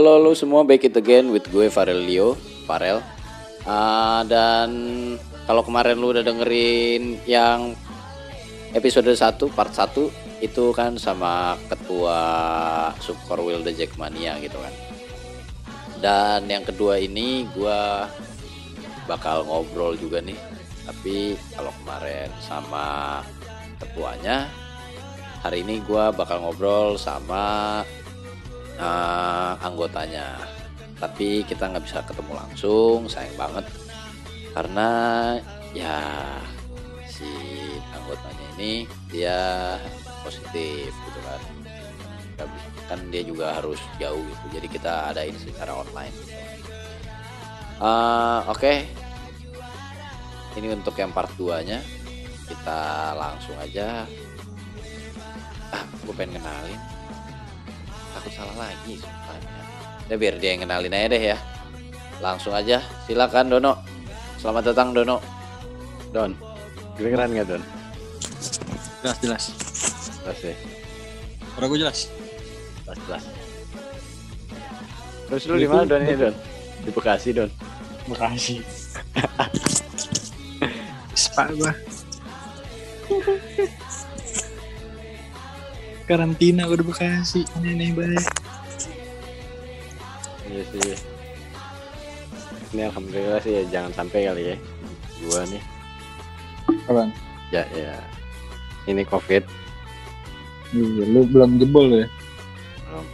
Halo, halo, semua, back it again with gue Farel Leo, Farel. Ah, dan kalau kemarin lu udah dengerin yang episode 1, part 1, itu kan sama ketua Super the Jackmania gitu kan. Dan yang kedua ini gue bakal ngobrol juga nih. Tapi kalau kemarin sama ketuanya, hari ini gue bakal ngobrol sama eh, anggotanya. Tapi kita nggak bisa ketemu langsung sayang banget. Karena ya si anggotanya ini dia positif gitu kan. Kan dia juga harus jauh gitu. Jadi kita adain secara online gitu. Eh, oke. Ini untuk yang part 2 nya kita langsung aja. Ah gue pengen kenalin takut salah lagi sumpahnya. Udah biar dia yang kenalin aja deh ya. Langsung aja, silakan Dono. Selamat datang Dono. Don, kedengeran nggak Don? Jelas jelas. Jelas ya, Suara gue jelas. jelas jelas. Terus lu di mana Don ini Don? Di Bekasi Don. Makasih. Spa gua. Karantina di Bekasi. Aneh-aneh banget. Iya sih. Ini alhamdulillah sih ya jangan sampai kali ya. Gua nih. Apaan? Ya ya. Ini Covid Iya, lu belum jebol ya? belum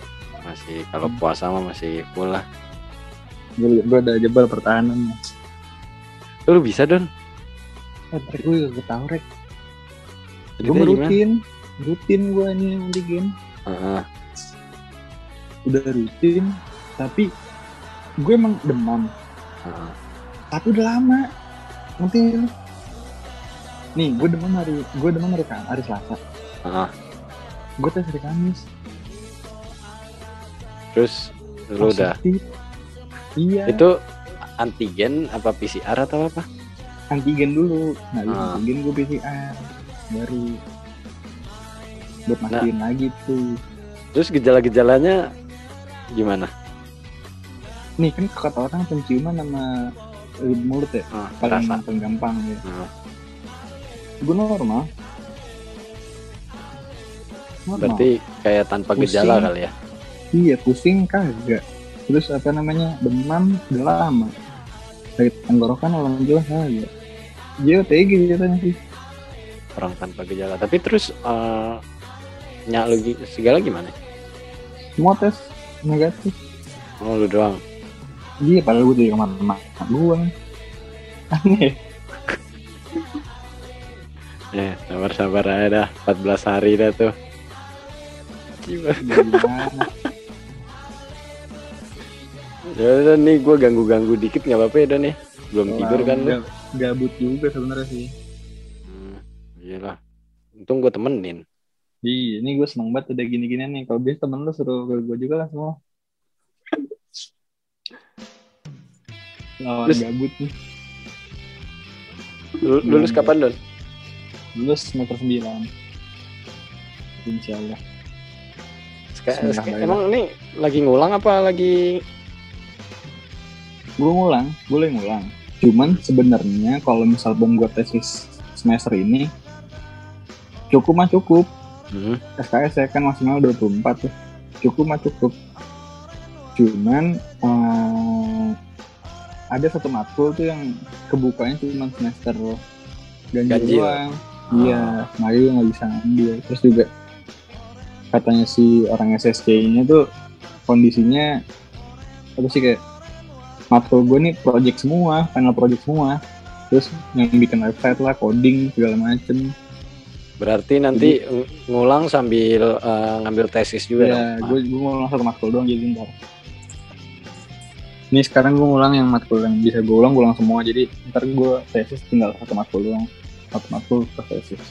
masih kalau puasa mah masih full lah. Gue, gue udah jebol pertahanan. Lu bisa Don? Eh, gue gak tau rek. Gue gimana? Rutin, gue nih antigen. Heeh. Udah rutin, tapi gue emang demam. heeh. Tapi udah lama. Nanti. Nih, gue demam hari, gue demam hari, hari Selasa. Heeh. Gue tes hari Kamis. Terus lu udah. Iya. itu antigen apa PCR atau apa? antigen dulu. Nah, Ah. antigen gue PCR baru buat Nah. mastiin lagi tuh. Terus gejala-gejalanya gimana? Nih kan kata orang penciuman sama lid mulut ya Ah, paling rasa. gampang ya. Ah, Gue normal. Normal. berarti kayak tanpa Pusing. gejala kali ya? iya pusing kagak. Terus apa namanya demam udah lama. Sakit tenggorokan orang jelas kagak. Dia OTG katanya sih. Orang tanpa gejala. Tapi terus eh nyak lu gi- segala gimana? Semua tes negatif. Oh lu doang. Iya padahal gue di kamar emak gue. Aneh. Eh, sabar-sabar aja dah. 14 hari dah tuh. Gimana? Ya udah nih gue ganggu-ganggu dikit nggak apa-apa ya Don ya? Belum tidur kan lu? Gab- Gabut juga sebenarnya sih. Hmm, iyalah. Untung gue temenin. Iya, ini gue seneng banget udah gini-gini nih. Kalau biasa temen lu suruh ke gue juga lah semua. Lawan gabut nih. Lu- Lulus kapan Don? Lulus semester 9. Insya Allah. Seka- baik. emang ini lagi ngulang apa lagi Gue ngulang, boleh ngulang. Cuman sebenarnya kalau misal pun gue tesis semester ini, cukup mah cukup. Hmm, SKS ya kan maksimal 24 tuh. Cukup mah cukup. Cuman eh, ada satu matkul tuh yang kebukanya cuma semester ganjil, Ganjil. doang. Iya, makanya gue nggak bisa ngambil. Terus juga katanya si orang SSC-nya tuh kondisinya apa sih kayak matkul gue nih project semua, final project semua. Terus yang bikin website lah, coding segala macem. Berarti nanti ng- ngulang sambil eh, ngambil tesis juga Ya, dong. gue gue mau langsung matkul doang jadi ntar. ini sekarang gue ngulang yang matkul yang bisa gue ulang gue ulang semua jadi ntar gue tesis tinggal satu matkul doang satu matkul ke tesis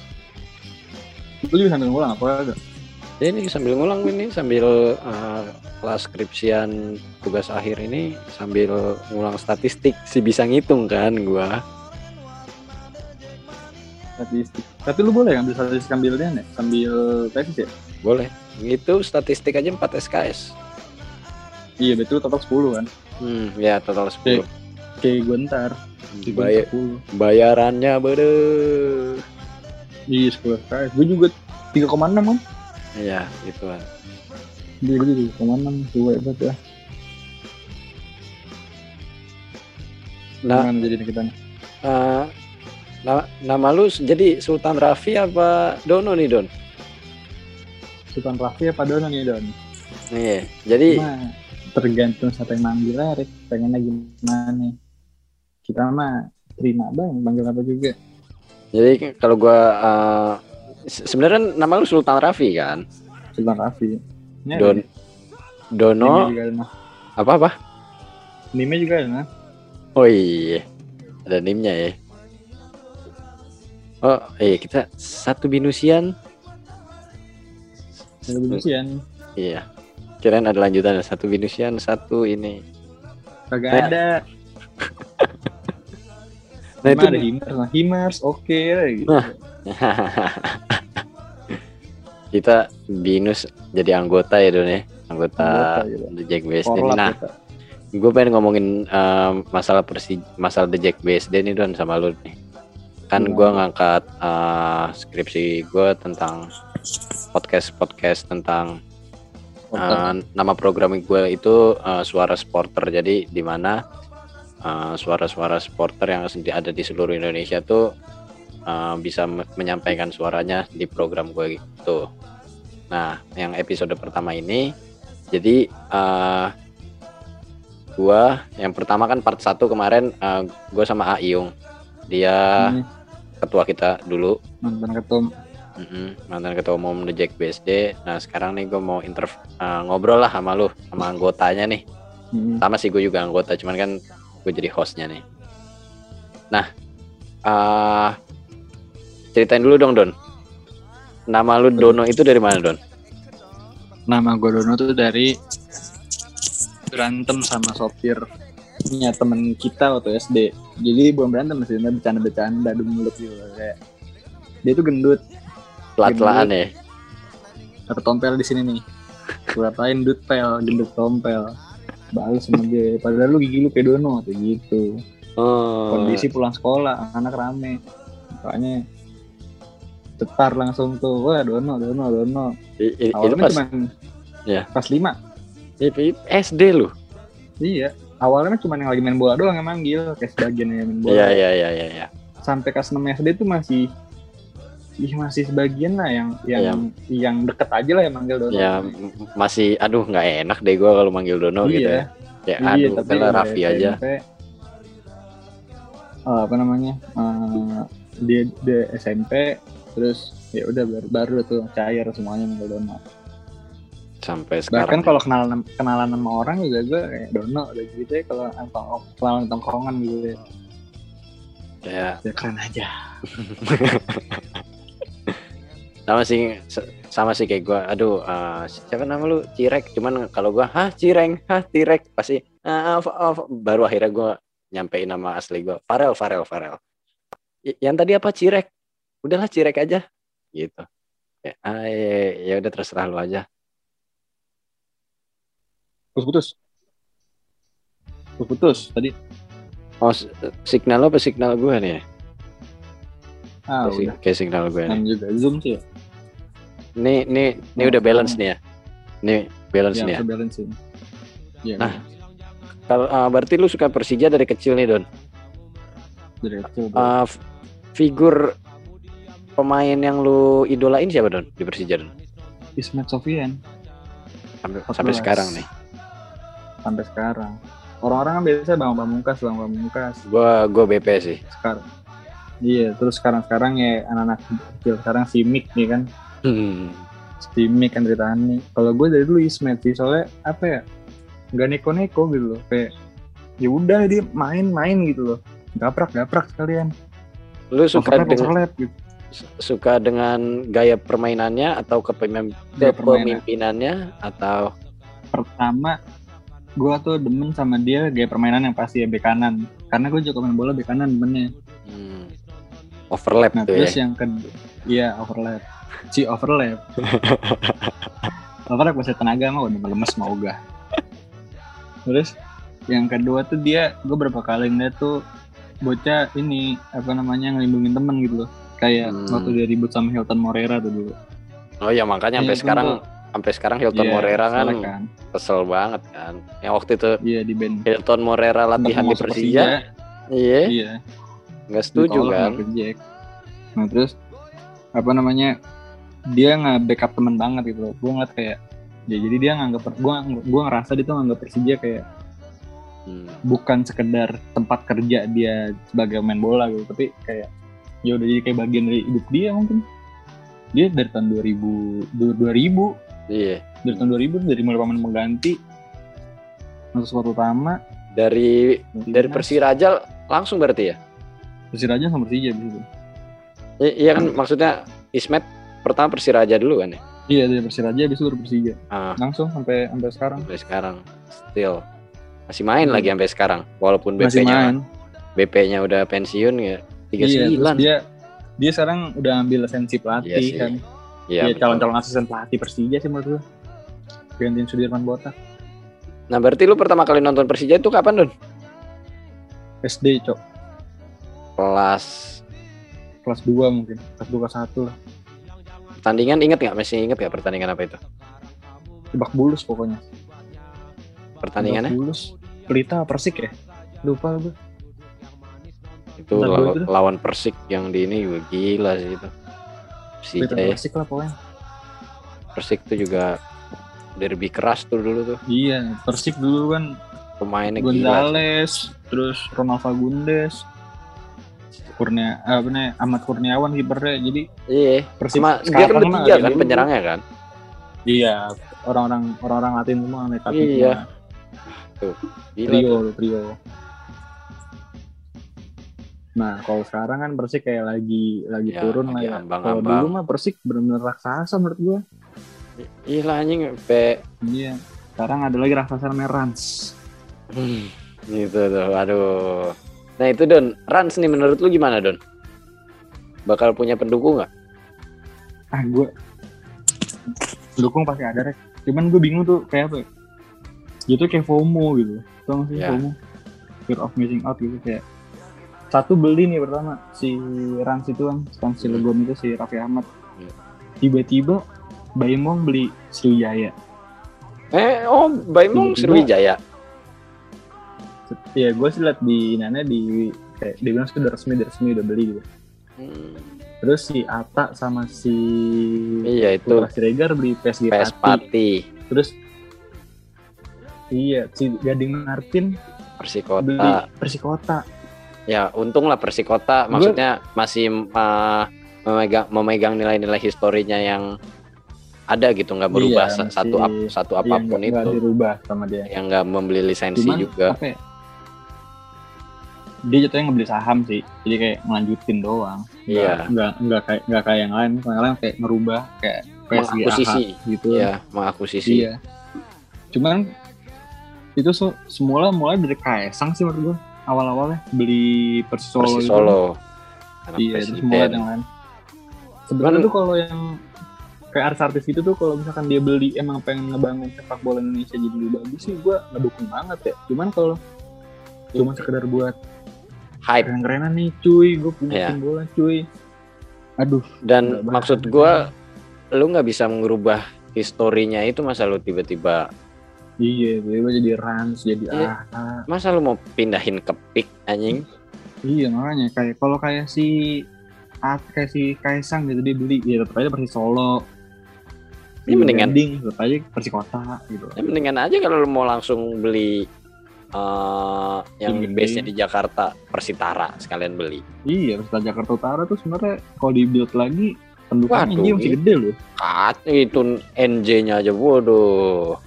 lu juga sambil ngulang apa enggak Ya, ini sambil ngulang ini sambil uh, kelas skripsian tugas akhir ini sambil ngulang statistik sih bisa ngitung kan gua. statistik tapi lu boleh ngambil statistik sambilnya nih sambil tesis ya Boleh. Itu statistik aja 4 SKS. iya betul total 10 kan Hmm, ya total 10. kayak gue ntar di Bay- 10 bayarannya bede. iya 10 kali gue juga 3,6 kan Iya, itu kan. dia juga 3,6 gue hebat ya Nah, Gimana jadi kita nih? Nama, lu jadi Sultan Raffi apa Dono nih, Don? Sultan Raffi apa Dono nih Don? Iya. Jadi Cuma tergantung siapa yang manggil Rek. Pengennya gimana? Kita mah terima bang, panggil apa juga. jadi kalau gua se- sebenarnya nama lu Sultan Raffi kan? Sultan Raffi. Ya, Don Dono juga ada. apa apa? Nime juga ada. nah. Oh iya, ada nimnya ya. Oh iya kita satu binusian. Ada Benusian. Iya. Kirain ada lanjutan satu binusian satu ini. Kagak Nah, ada. Nah itu ada Himars. Nah, Himars oke lah gitu. Nah. kita binus jadi anggota ya Don ya. Anggota, Anggota, gitu. The Jack. Korlap Nah, kita. gue pengen ngomongin em, masalah persi masalah The Jack BSD nih Don sama lu nih. Kan gue ngangkat eh, skripsi gue tentang podcast podcast tentang Uh, nama program gue itu uh, suara supporter jadi di mana uh, suara-suara supporter yang ada di seluruh Indonesia tuh uh, bisa me- menyampaikan suaranya di program gue gitu. Nah, yang episode pertama ini jadi uh, gua yang pertama kan part 1 kemarin uh, gue sama Aiyung. Dia Hmm, ketua kita dulu mantan ketum. Mm-mm, mantan ketua umum The Jack BSD. Nah sekarang nih gue mau inter uh, ngobrol lah sama lu, sama anggotanya nih. Hmm. Sama sih gue juga anggota, cuman kan gue jadi hostnya nih. Nah, uh, ceritain dulu dong Don. Nama lu Dono itu dari mana Don? Nama gue Dono tuh dari berantem sama sopir punya temen kita waktu SD. Jadi bukan berantem sih, bercanda-bercanda adu mulut gitu kayak dia tuh gendut, Pelat-pelaan ya. ada tompel di sini nih. Dut pel, gendut tompel. Balas sama dia, padahal lu gigi lu kayak Dono kayak gitu. Oh, Kondisi pulang sekolah, anak rame. Makanya cetar langsung tuh, wah Dono, Dono, Dono. i- i- Awalnya pas cuma Ya. pas lima, i- i- SD lu. Iya, awalnya cuma yang lagi main bola doang yang manggil, kayak sebagian yang main bola. Iya iya iya iya. iya. Sampai kelas 6 SD tuh masih Ih, masih sebagian lah yang yang yang deket aja lah yang manggil Dono. Ya masih, aduh nggak enak deh gue kalau manggil Dono gitu ya. iya, Ya aduh, tapi kalau udah Raffi aja. SMP, eh, apa namanya? eh, dia dia SMP terus ya udah baru, baru tuh cair semuanya manggil Dono. Sampai Bahkan sekarang. kalau kenalan kenalan sama orang juga gue kayak Dono udah gitu ya kalau kenalan tongkrongan gitu ya. ya. Ya keren aja. sama sih sama sih kayak gua aduh eh, siapa nama lu? Cirek. Cuman kalau gua hah Cireng? Hah Tirek pasti ah, ah, f- ah, f- baru akhirnya gua nyampein nama asli gua Farel Farel Farel. Yang tadi apa Cirek? Udahlah Cirek aja. Gitu. Ya ah, ya, ya udah terserah lu aja Putus-putus. Putus-putus tadi. oh signal lu apa signal gua nih ya Ah, udah. kayak signal gua nih juga Zoom sih ya. nih nih ini udah balance nih ya nih balance nih ya Yang balancing. Iya. Nah. kalau ah, berarti lu suka Persija dari kecil nih Don dari kecil. Uh, figur pemain yang lu idolain siapa Don di Persija Don? Ismet Sofian Sampai, 14. sampai sekarang nih. Sampai sekarang. Orang-orang kan biasa Bang Pamungkas, Bang Pamungkas Gua gua BP sih. sekarang. Iya, terus sekarang-sekarang ya anak-anak kecil sekarang si Mik nih kan, Hmm. si Mik kan Ritani. Kalau gue dari dulu Ismet sih, soalnya apa ya? Nggak neko-neko gitu loh, kayak ya udah dia main-main gitu loh gaprak gaprak sekalian Lu suka dengan gitu suka dengan gaya permainannya atau kepemimpinannya atau pertama gua tuh demen sama dia gaya permainan yang pasti ya bek kanan. Karena gue juga main bola bek kanan demennya. Hmm, overlap nah tuh terus ya? yang kedua iya overlap. Si overlap. Overlap masih tenaga mah udah lemes mau gak terus yang kedua tuh dia gue berapa kali ngeliat tuh bocah ini apa namanya ngelindungin temen gitu loh. Kayak Hmm. waktu dia ribut sama Hilton Morera tuh dulu. Oh ya makanya sampai Iya, sekarang. Sampai sekarang Hilton Iya, Morera kan kan kesel banget kan. Yang waktu itu iya di band Hilton Morera latihan di Persija, iya, iya nggak setuju kan? Nah terus apa namanya dia nggak backup temen banget gitu loh. Gue ngeliat kayak ya jadi dia nganggap gue gue ngerasa dia tuh nganggap Persija kayak Hmm. bukan sekedar tempat kerja dia sebagai main bola gitu tapi kayak ya udah jadi kayak bagian dari hidup dia mungkin dia dari tahun 2000 du- 2000 Iya, dari tahun 2000 dari mulai pemain mengganti masuk squad utama dari dari Persiraja langsung berarti ya? Persiraja sama Persija gitu I- iya kan maksudnya Ismet pertama Persiraja dulu kan ya? iya dari Persiraja habis itu baru Persija Ah, langsung sampai sampai sekarang sampai sekarang still masih main Hmm. lagi sampai sekarang walaupun BP-nya BP-nya udah pensiun ya Iya, terus 39. dia dia sekarang udah ambil lisensi pelatih Iya sih. kan. Iya, betul. calon-calon asisten pelatih Persija sih menurut gue. Gantiin Sudirman Botak. Nah, berarti lu pertama kali nonton Persija itu kapan, Don? SD, Cok. Kelas Kelas 2 mungkin. Kelas 2 kelas 1 lah. pertandingan inget nggak? Masih inget nggak pertandingan apa itu? Lebak Bulus pokoknya. Pertandingannya Lebak Bulus. Pelita Persik ya? Lupa gue. itu law- lawan Persik yang di ini juga gila sih itu. Persija ya. Persik lah pokoknya. Persik tuh juga derby keras tuh dulu tuh. Iya, Persik dulu kan Pemainnya gila. sih. Gonzales, terus Ronald Fagundes, Kurnia, apa nih, Ahmad Kurniawan kipernya. Jadi Iya. Persik Sama dia kan bertiga kan dulu. penyerangnya kan? Iya, orang-orang orang-orang Latin semua nekati Iya. semua. Gila. trio tuh. tuh, trio nah kalau sekarang kan Persik kayak lagi lagi Ya, turun lagi lah ya. kalau dulu mah Persik benar-benar raksasa menurut gua. Gila anjing sampai iya. Sekarang ada lagi raksasa namanya Rans. Hmm, gitu tuh, aduh. Nah itu Don, Rans nih menurut lu gimana Don? Bakal punya pendukung nggak? ah gua dukung pasti ada rek. Cuman gue bingung tuh kayak apa ya? Gitu kayak FOMO gitu. Gak sih Ya. FOMO? Fear of missing out gitu kayak satu beli nih pertama si Rans itu kan Stan Cilegon itu si Raffi Ahmad Hmm. tiba-tiba Baimong beli Sriwijaya Eh, oh, Baimong Sriwijaya. Iya, gue sih liat di Nana di kayak dia bilang sih udah resmi, udah resmi udah beli gitu. Hmm, Terus si Ata sama si iya itu Putra Siregar beli PSG PS Pati. Pati, Terus iya si Gading Martin beli Persikota. Ya, untung lah Persikota maksudnya masih uh, memegang memegang nilai-nilai historinya yang ada gitu, nggak berubah Iya, sa- satu ap- satu Iya, apa pun nggak itu. dirubah sama dia. Yang nggak membeli lisensi Cuman juga. apa ya? Dia jatuhnya ngebeli saham sih, jadi kayak ngelanjutin doang. Nggak- Iya. Nggak nggak kayak nggak kayak yang lain, yang lain kayak ngerubah kayak PSG Mengakuisisi. gitu. Iya, mengakuisisi. Iya. Cuman itu so, semula mulai dari Kaisang sih menurut gua awal-awalnya beli Persis Solo. Persis itu. Solo. Anak Iya, terus presiden. yang lain. Sebenarnya tuh kalau yang kayak artis-artis itu tuh kalau misalkan dia beli emang pengen ngebangun sepak bola Indonesia jadi lebih bagus sih gua ngedukung banget ya. Cuman kalau cuma sekedar buat hype keren-kerenan nih cuy, gue punya Iya. tim bola cuy. Aduh, dan maksud gua lu nggak bisa merubah historinya itu masa lu tiba-tiba iya, tiba jadi Rans, jadi Iya. ah, ah. masa lu mau pindahin ke pik anjing Iya makanya kayak kalau kayak si ah, kayak si Kaisang gitu dia beli ya tetap aja Persis Solo. Ini Iya, mendingan- Gading, tetap aja Persis Kota gitu. ya mendingan aja kalau lu mau langsung beli eh yang Tim gede. base nya di Jakarta Persitara sekalian beli Iya, Persita Jakarta Utara tuh sebenarnya kalau di build lagi pendukungnya masih gede loh. kat itu NJ nya aja bodoh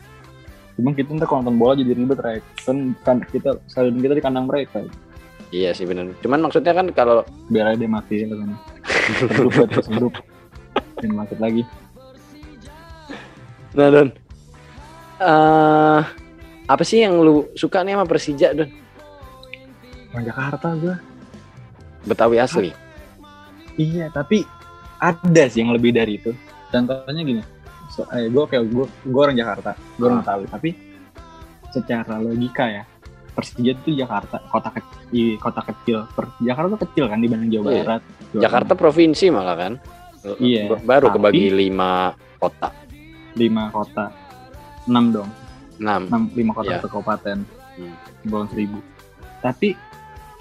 Cuman kita ntar kalau nonton bola jadi ribet rek. Kan, kan kita stadion kita di kandang mereka. Iya sih bener. Cuman maksudnya kan kalau Biar aja dia mati ya kan. Terus buat terus grup. Dan macet lagi. Nah Don, eh apa sih yang lu suka nih sama Persija Don? Orang Jakarta gue. Betawi asli. Iya, tapi ada sih yang lebih dari itu. Contohnya gini, eh, gue kayak gue, gue orang Jakarta, gue orang Ah. Betawi, tapi secara logika ya, Persija itu Jakarta, kota kecil, kota kecil. Per- Jakarta tuh kecil kan dibanding Jawa Iya. Barat. Jawa Jakarta provinsi malah kan. Iya, Baru tapi- kebagi lima kota. Lima kota, enam dong, Enam. enam lima kota Iya. atau kabupaten, Hmm. Kepulauan Seribu. Tapi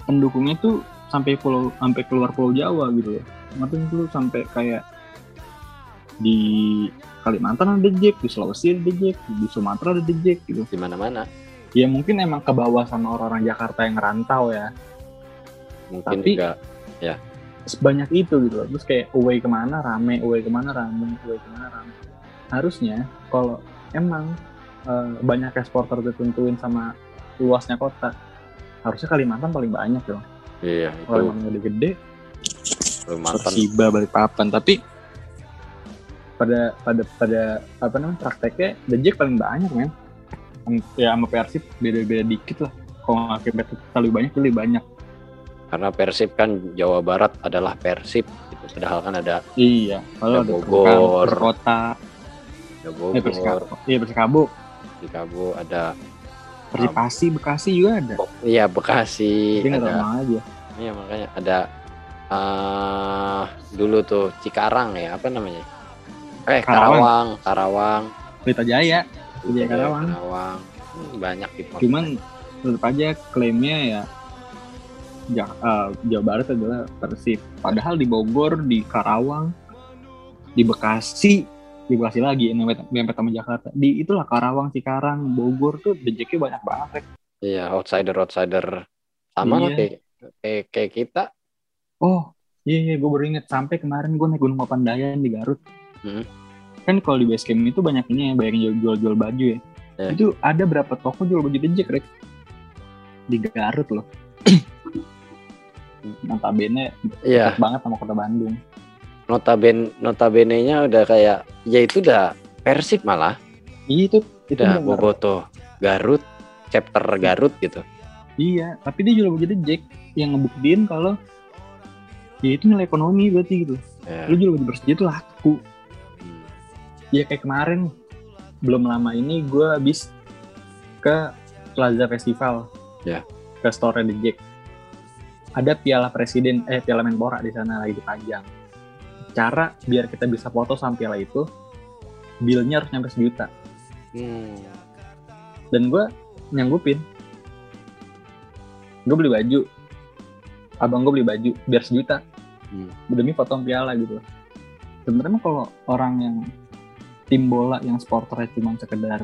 pendukungnya tuh sampai pulau, sampai keluar Pulau Jawa gitu loh. Maksudnya tuh sampai kayak di Kalimantan ada Jack, di Sulawesi ada Jack, di Sumatera ada Jack gitu. Di mana-mana. Ya mungkin emang ke bawah sama orang-orang Jakarta yang ngerantau ya. Mungkin Tapi- juga Sebanyak itu gitu loh. Terus kayak away ke mana rame, away ke mana rame, away ke mana rame. Harusnya kalau emang eh, banyak eksporter ditentuin sama luasnya kota, harusnya Kalimantan paling banyak dong. iya Kalau itu emang gede-gede, Kalimantan. Persiba balik papan. Tapi pada pada pada apa namanya prakteknya The Jack paling banyak men. Ya sama Persib beda-beda dikit lah. Kalau nggak lebih banyak lebih banyak. Karena Persib kan Jawa Barat adalah Persib. Gitu. Padahal kan ada Iya. Kalau Ada Bogor. Kota, ada eh Persikabo, Bogor, iya Persikabo, di Kabo, ada Persipasi, Bekasi juga ada. iya Bekasi, nggak ada aja. Iya makanya ada eh dulu tuh Cikarang ya apa namanya? Eh Karawang. Karawang, Karawang, Pelita Jaya. Iya, Karawang. Karawang. Hmm, banyak di. Cuman tetap aja klaimnya ya Ja- eh, Jawa Barat adalah Persib. Padahal di Bogor, di Karawang, di Bekasi, di Bekasi lagi yang sama Jakarta. Di itulah Karawang, Cikarang, Bogor tuh dejeknya banyak banget. Iya outsider outsider sama lah Iya. kayak, kayak kayak kita. Oh, iya iya gue baru inget sampai kemarin gue naik Gunung Papandayan di Garut. Hmm. Kan kalau di base camp itu banyak ini ya, banyak yang jual-jual baju ya. Iya. Itu ada berapa toko jual baju dejek, Rek? Di Garut loh. Notabene Iya deket banget sama kota Bandung. notaben notabene-nya udah kayak ya itu udah Persib malah Iya itu itu udah. Boboto Garut chapter Garut gitu. Iya, tapi dia jual baju Jack yang ngebuktiin kalau ya itu nilai ekonomi berarti gitu. Ya. Lu jual baju Persija itu laku. Ya kayak kemarin belum lama ini gue habis ke Plaza Festival. Ya. Ke store The Jack. Ada piala presiden eh piala Menpora di sana lagi dipajang. Cara biar kita bisa foto sama piala itu bilnya harus nyampe sejuta. Hmm. dan gue nyanggupin gue beli baju abang gue beli baju biar sejuta Hmm. demi foto piala gitu sebenarnya mah kalau orang yang tim bola yang sporternya cuma sekedar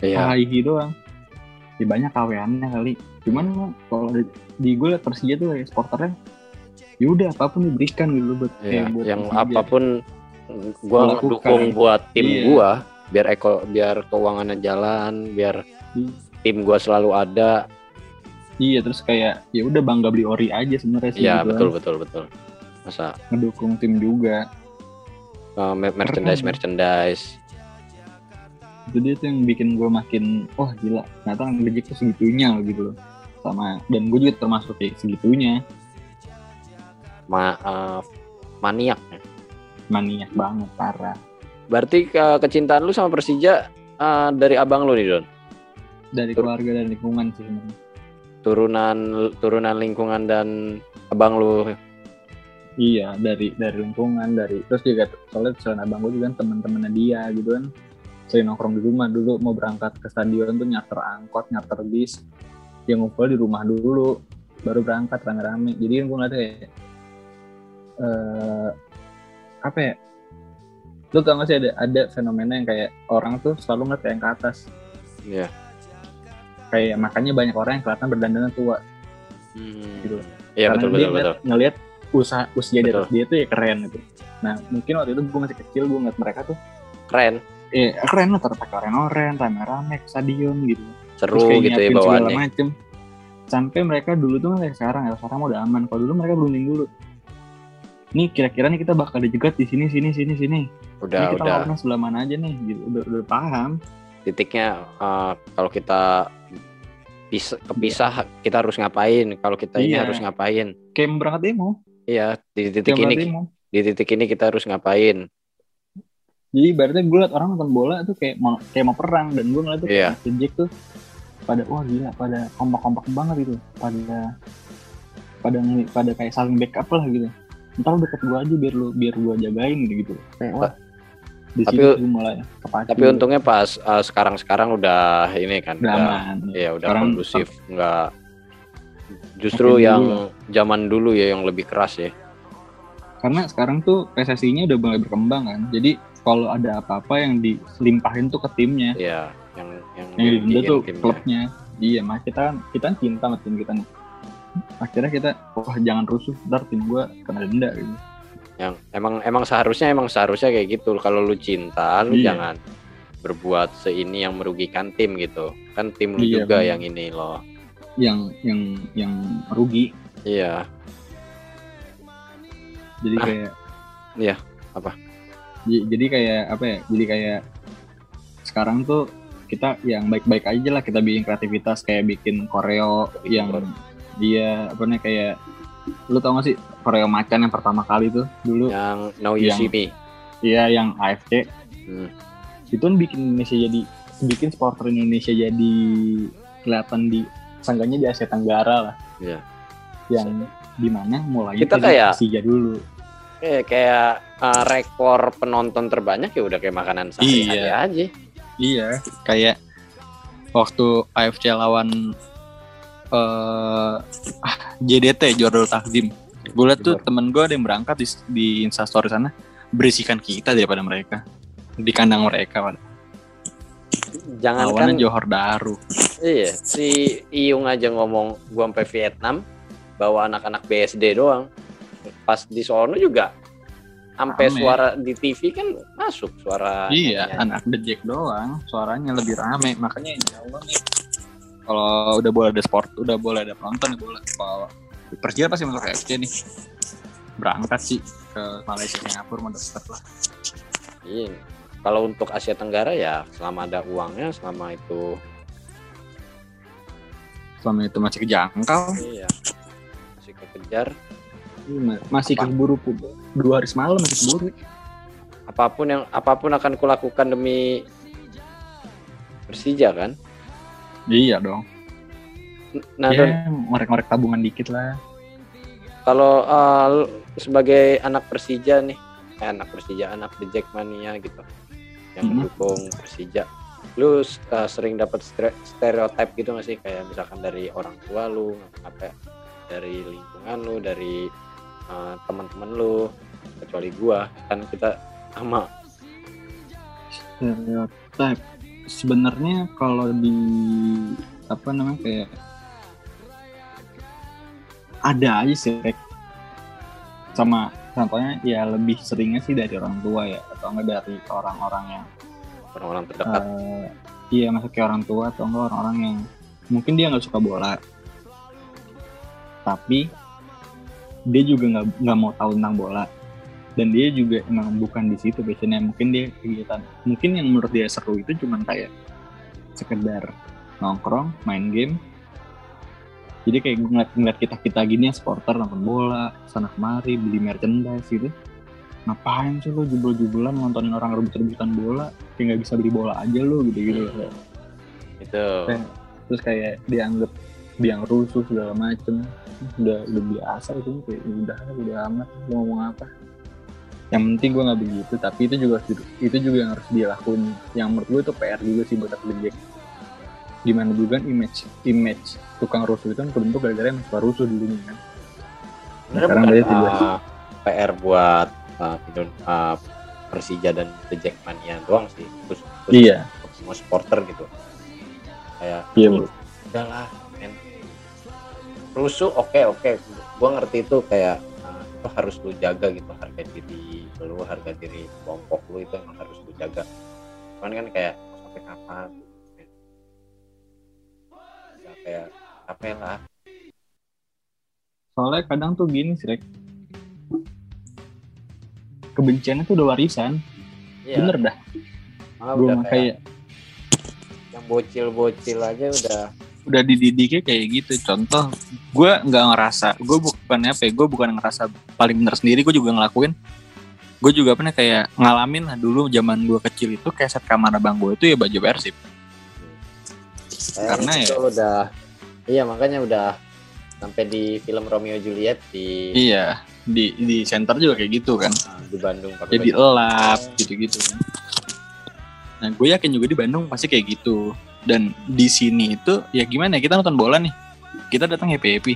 Iya. HII doang ya banyak kaweannya kali cuman kalau di, di gue liat Persija tuh kayak sporternya ya udah apa pun diberikan gitu buat Iya, kayak buat yang Persija. apa pun gua Melakukan. dukung buat tim Iya. gua biar eko biar keuangannya jalan, biar Iya. tim gua selalu ada. iya terus kayak ya udah bangga beli ori aja sebenarnya sih Iya, gitu betul kan. betul betul. Masa ngedukung tim juga uh, mer- merchandise merchandise. itu yang bikin gue makin wah gila ternyata Gejek tuh segitunya loh gitu loh sama dan gue juga termasuk kayak segitunya Ma, uh, maniak. maniak banget parah Berarti ke kecintaan lu sama Persija uh, dari abang lu nih Don. dari Tur- keluarga dan lingkungan sih sebenarnya Turunan turunan lingkungan dan abang lu. Iya dari dari lingkungan dari terus juga soalnya selain abang gue juga kan teman-temannya dia gitu kan sering nongkrong di rumah dulu mau berangkat ke stadion tuh nyarter angkot nyarter bis yang ngumpul di rumah dulu baru berangkat rame-rame jadi kan gue ngeliatnya kayak eh apa ya lu tau gak sih ada ada fenomena yang kayak orang tuh selalu ngeliat yang ke atas Iya. kayak makanya banyak orang yang kelihatan berdandan tua Hmm. Gitu. Iya karena betul dia betul betul. ngeliat usaha usia Betul. dia tuh ya keren gitu. Nah mungkin waktu itu gue masih kecil gue ngeliat mereka tuh Keren. eh keren lah terpakai oren-oren rame-rame ke stadion gitu. Seru Terus gitu ya bawaannya. macem. Sampai mereka dulu tuh kayak sekarang ya sekarang udah aman. Kalau dulu mereka berunding dulu. Nih kira-kira nih kita bakal dijegat di sini sini sini sini. Udah ini kita udah. sebelah mana aja nih gitu. Udah, udah paham. Titiknya eh, kalau kita kepisah kita harus ngapain. Kalau kita ini Iya. harus ngapain. Kayak berangkat demo iya di titik kayak ini demo di titik ini kita harus ngapain? Jadi ibaratnya gue liat orang nonton bola tuh kayak mau kayak mau perang dan gue ngeliat tuh kayak Jack tuh pada wah gila pada kompak-kompak banget gitu. Pada pada pada kayak saling backup lah gitu. Ntar lu deket gue aja biar lu biar gue jagain gitu. Gitu kayak wah di Tapi- gue mulai kepacu tapi untungnya pas eh, sekarang-sekarang udah ini kan udah udah aman. ya udah Sekarang- kondusif nggak justru Makin yang dulu zaman dulu ya yang lebih keras ya. Karena sekarang tuh PSSI-nya udah mulai berkembang kan. Jadi kalau ada apa-apa yang dilimpahin tuh ke timnya. Ya yang yang yang dirugiin tuh timnya. klubnya. Iya mas kita kan kita cinta sama tim kita nih. Akhirnya kita wah jangan rusuh. Ntar tim gua kena denda gitu. Yang emang emang seharusnya emang seharusnya kayak gitu. Kalau lu cinta lu Iya. jangan berbuat seini yang merugikan tim gitu. Kan tim lu Iya, juga bener. yang ini loh yang yang yang rugi iya jadi Ah, kayak iya, apa? Jadi kayak apa ya jadi kayak sekarang tuh kita yang baik-baik aja lah kita bikin kreativitas kayak bikin koreo Bikin yang koreo. dia apa nih kayak lu tau gak sih koreo macan yang pertama kali tuh dulu yang Now You Yang- See Me iya yang AFC Hmm. itu kan bikin Indonesia jadi bikin supporter Indonesia jadi kelihatan di seenggaknya di Asia Tenggara lah. Iya. yang di mana mulai Kita kayak- Persija dulu. Eh, kayak eh, rekor penonton terbanyak ya udah kayak makanan sehari-hari Iya. aja. Iya kayak waktu AFC lawan eh ah, JDT Jordal Takdim. Gue liat tuh temen gue ada yang berangkat di, di instastory sana. Berisikan kita daripada mereka. Di kandang mereka pada jangan kan Johor Darul iya si Iyung aja ngomong gua sampai Vietnam bawa anak-anak BSD doang pas di sono juga sampai suara di TV kan masuk suara Iya, nyanyi. anak Jack doang, suaranya lebih rame. Makanya insya Allah nih, kalau udah boleh ada sport, udah boleh ada penonton, bola. Kalau Persija pasti masuk FC nih. Berangkat sih ke Malaysia, Singapura, mau deket lah. Iya. Kalau untuk Asia Tenggara ya selama ada uangnya, selama itu Selama itu masih kejangkau, iya masih kekejar. masih Apa? keburu dua hari semalam masih keburu. Apa pun yang apa pun akan kulakukan demi Persija kan. Iya dong. Nah, ya, ngorek-ngorek tabungan dikit lah. kalau uh, sebagai anak Persija nih, eh, anak Persija, anak The Jackmania gitu, yang Mhm. mendukung Persija, lu uh, sering dapat stere- stereotip gitu nggak sih? Kayak misalkan dari orang tua lu, apa ya, dari lingkungan lu, dari uh, teman-teman lu, kecuali gua kan kita sama. Stereotype. Sebenarnya kalau di apa namanya kayak ada aja sih sama contohnya ya lebih seringnya sih dari orang tua ya atau enggak dari orang-orang yang orang-orang terdekat. eh, iya masuk ke orang tua atau enggak orang-orang yang mungkin dia nggak suka bola. Tapi dia juga nggak nggak mau tahu tentang bola. Dan dia juga emang bukan di situ passionnya. Mungkin dia kegiatan mungkin yang menurut dia seru itu cuman kayak sekedar nongkrong main game jadi kayak gue ngeliat, ngeliat kita kita gini ya supporter nonton bola sana kemari beli merchandise gitu. Ngapain sih lo jubel-jubelan nontonin orang rebut-rebutan bola? Kayak nggak bisa beli bola aja lo gitu gitu. Itu. Kayak- terus kayak dianggap biang rusuh segala macem. Udah udah biasa itu kayak udah udah amat. Mau ngomong apa? Yang penting gue nggak begitu tapi itu juga itu juga yang harus dilakuin. Yang menurut gue itu PR juga sih buat atlet Jack gimana juga kan image image tukang rusuh itu kan kebentuk gara-gara emang suka rusuh dulunya kan? Sebenarnya sekarang bukan dia tidak. uh, PR buat uh, uh, Persija dan The Jackmania doang sih. Terus, terus iya. semua supporter gitu. Kayak iya "Lu bro udahlah men. Rusuh oke oke. Gua ngerti itu kayak uh, itu harus lu jaga gitu harga diri lu harga diri kelompok lu itu emang harus lu jaga. Cuman kan kayak sampai kapan kayak capek lah soalnya kadang tuh gini sih Rek. kebenciannya tuh udah warisan. Iya, bener dah. Malah gue udah kayak, kayak yang bocil-bocil aja udah udah dididiknya kayak gitu. Contoh gue nggak ngerasa gue bukan apa ya gue bukan ngerasa paling bener sendiri gue juga ngelakuin. Gue juga pernah kayak ngalamin lah dulu zaman gue kecil itu kayak set kamar abang gue itu ya baju persib kayak Karena ya- udah iya makanya udah sampai di film Romeo Juliet di iya di di center juga kayak gitu kan nah, di Bandung pakai jadi elap gitu-gitu kan. Nah, gue yakin juga di Bandung pasti kayak gitu. Dan di sini itu ya gimana ya kita nonton bola nih, kita datang happy happy.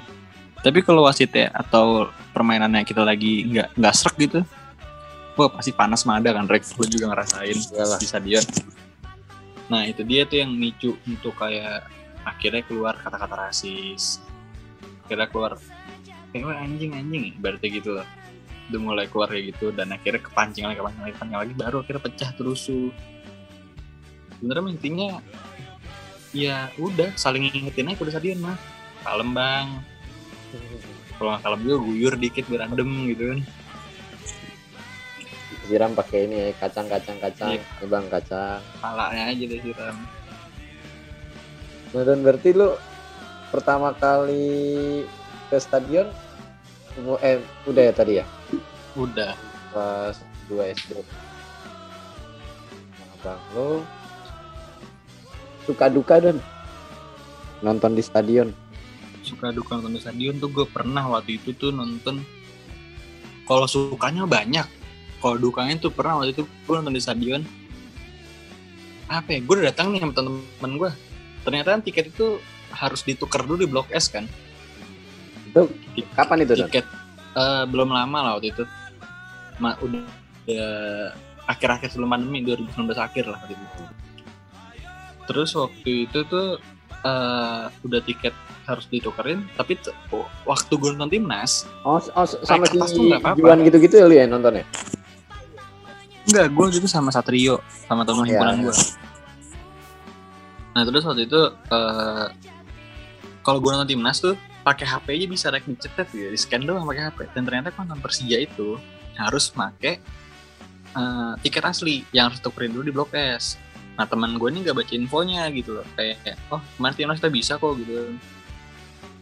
Tapi kalau wasitnya atau permainannya kita lagi nggak nggak serak gitu, wah pasti panas mah ada kan, Rex. Gue juga ngerasain Iyalah. di stadion. Nah itu dia tuh yang micu untuk kayak akhirnya keluar kata-kata rasis, akhirnya keluar kayak "Wah, anjing anjing, berarti gitu loh. Udah mulai keluar kayak gitu dan akhirnya kepancing lagi kepancing lagi kepancing lagi baru akhirnya pecah terus tuh sebenarnya intinya ya udah saling ngingetin aja udah stadion mah kalem bang. Kalau nggak kalem juga guyur dikit biar gitu kan siram pakai ini ya, kacang-kacang kacang. Iya. Nih, bang kacang. Palanya aja deh siram. Nah dan berarti lu pertama kali ke stadion eh udah ya tadi ya? Udah. Pas 2 SD nah bang lu suka duka dan nonton di stadion? Suka duka nonton di stadion tuh gue pernah waktu itu tuh nonton. Kalau sukanya banyak kalau dukanya tuh pernah waktu itu gue nonton di stadion. Apa ya gue udah datang nih sama temen-temen gue ternyata kan tiket itu harus ditukar dulu di blok S kan? Itu kapan itu dan tiket eh, belum lama lah waktu itu. Ma, udah akhir-akhir sebelum pandemi 2019 akhir lah waktu itu. Terus waktu itu tuh eh, udah tiket harus ditukerin tapi waktu gue nonton timnas oh, oh sama si. Juan gitu-gitu ya lu ya nontonnya enggak gue itu sama Satrio sama teman Oh, himpunan iya. gue nah terus waktu itu eh, kalau gue nonton timnas tuh pakai HP aja bisa rek dicetet gitu di scan doang pakai HP dan ternyata kalau nonton Persija itu harus pakai eh, tiket asli yang harus tukerin dulu di blok S. Nah teman gue ini nggak baca infonya gitu loh kayak oh kemarin timnas kita bisa kok gitu.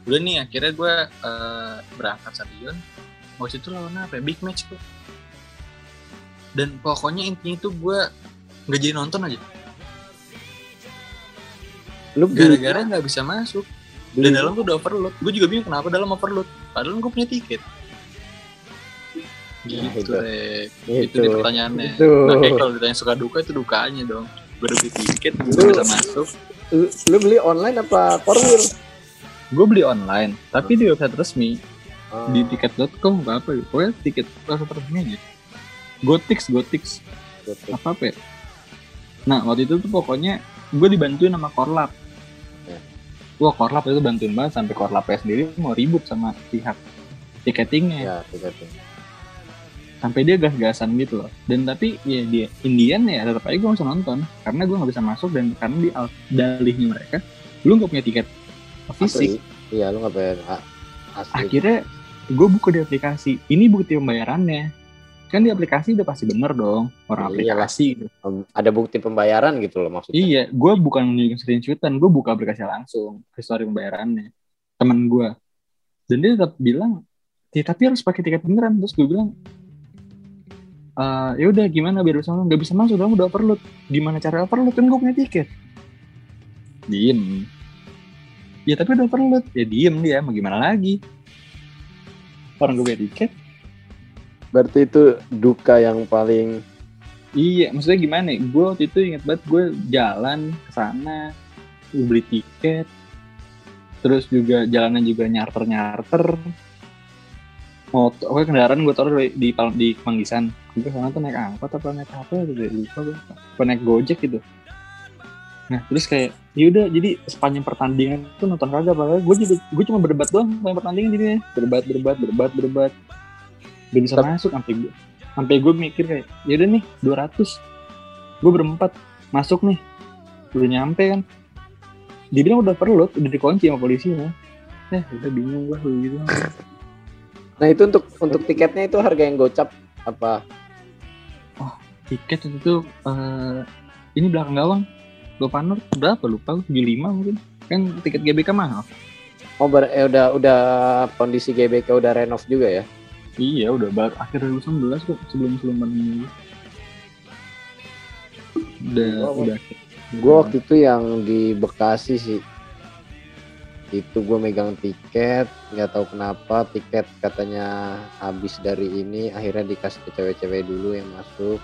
Udah nih akhirnya gue eh, berangkat stadion waktu itu lawan apa ya? big match kok dan pokoknya intinya itu gue nggak jadi nonton aja. Lu gara-gara nggak bisa masuk. Beli dan dalam tuh udah overload. Gue juga bingung kenapa dalam overload. Padahal gue punya tiket. Nah, gitu itu. Rek. itu, itu dia pertanyaannya. Itu. makanya kalau ditanya suka duka itu dukanya dong. Gue udah beli tiket gue Itu. bisa masuk. lu, lu beli online apa korwil gue beli online tapi di website resmi. Oh. di tiket.com apa gitu pokoknya tiket resmi aja Gotix Gotix apa apa ya? nah waktu itu tuh pokoknya gue dibantuin sama korlap. Ya. wah korlap itu bantuin banget sampai korlapnya sendiri mau ribut sama pihak tiketingnya. Ya tiketing. Sampai dia gas-gasan gitu loh. Dan tapi ya dia Indian ya tetap aja gue bisa nonton. Karena gue nggak bisa masuk dan karena di al- dalihnya mereka lu nggak punya tiket fisik. Iya lu nggak bayar asli. Akhirnya gue buka di aplikasi. Ini bukti pembayarannya kan di aplikasi udah pasti bener dong orang Ya iyalah. aplikasi gitu ada bukti pembayaran gitu loh maksudnya. Iya gue bukan menunjukkan screenshotan gue buka aplikasi langsung history pembayarannya temen gue dan dia tetap bilang ya tapi harus pakai tiket beneran. Terus gue bilang "Eh, ya udah gimana biar bisa masuk? Nggak bisa masuk dong udah overload. Gimana cara overload? Kan gue punya tiket. Diem. Ya tapi udah overload. Ya diem dia mau gimana lagi? Orang gue punya tiket berarti itu duka yang paling Iya, maksudnya gimana? ya? Gue waktu itu inget banget gue jalan ke sana, beli tiket, terus juga jalanan juga nyarter nyarter. Motor, oke kendaraan gue taruh di di, di Manggisan. Gue sana tuh naik angkot apa naik apa gitu, lupa gue. Naik gojek gitu. Nah terus kayak, yaudah jadi sepanjang pertandingan tuh nonton kagak padahal gue juga gue cuma berdebat doang sepanjang pertandingan jadinya berdebat berdebat berdebat berdebat gak bisa masuk sampai gue sampai gue mikir kayak yaudah nih 200 gue berempat masuk nih. Udah nyampe kan. Dia bilang udah perlu udah dikunci sama polisi ya eh udah bingung gua gitu. Nah itu untuk untuk tiketnya itu harga yang gocap apa? tiket waktu itu eh, ini belakang gawang. Gopar berapa lupa 75 mungkin. Kan tiket GBK mahal. Oh ber- eh, udah udah kondisi GBK udah renov juga ya? Iya udah baru akhir 2019 kok sebelum sebelum pandemi. Udah Gua- udah. Gue waktu itu yang di Bekasi sih. Itu gue megang tiket nggak tahu kenapa tiket katanya habis dari ini akhirnya dikasih ke cewek-cewek dulu yang masuk.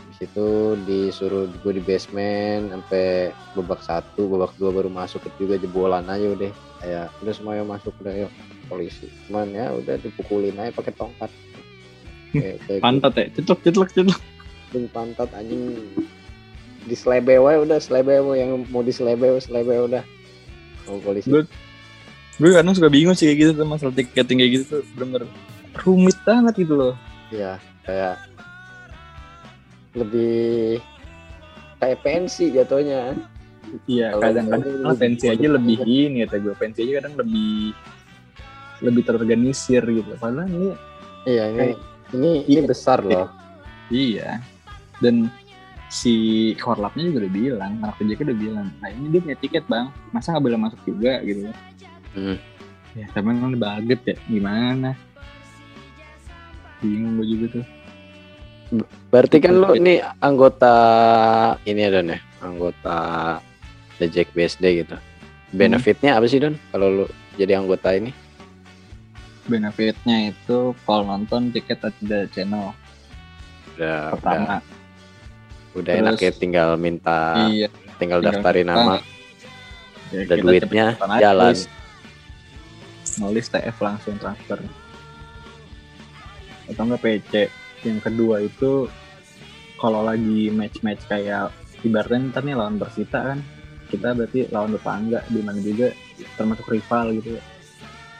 Habis itu disuruh gue di basement sampai babak satu babak dua baru masuk juga jebolan aja udah. Kayak udah semua yang masuk udah yuk polisi. Cuman ya udah dipukulin aja pakai tongkat. Kayak, kayak pantat ya cetlok cetlok cetlok Anjing pantat anjing. Di selebeu aja udah selebeu yang mau di selebeu selebeu udah. Mau polisi. Lu- gue kadang suka bingung sih kayak gitu tuh masalah tiketing kayak gitu tuh bener rumit banget gitu loh. Ya kayak lebih kayak pensi jatuhnya. Iya kadang-kadang pensi aja lebih ini kata gue pensi aja kadang lebih lebih terorganisir gitu. Padahal ini iya ini Kayak- ini ini Iya. besar loh. Iya. Dan si korlapnya juga udah bilang anak PJK udah bilang nah ini dia punya tiket bang. Masa nggak boleh masuk juga? Gitu. Hmm. ya tapi kan udah baget ya gimana? Bingung gue juga tuh. Berarti kan lu ini anggota ini ya Don ya? Anggota The Jack BSD gitu. Benefitnya apa sih Don kalau lu jadi anggota ini benefitnya itu kalau nonton tiket ada channel udah udah, pertama. udah. Terus- enak ya tinggal minta iya tinggal tinggal daftarin minta. nama. Ya, ada kita duitnya jalan. Nulis- nulis TF langsung transfer. Atau enggak PC yang kedua itu kalau lagi match-match kayak ibaratnya ntar nih lawan Persita kan kita berarti lawan tetangga di mana juga termasuk rival gitu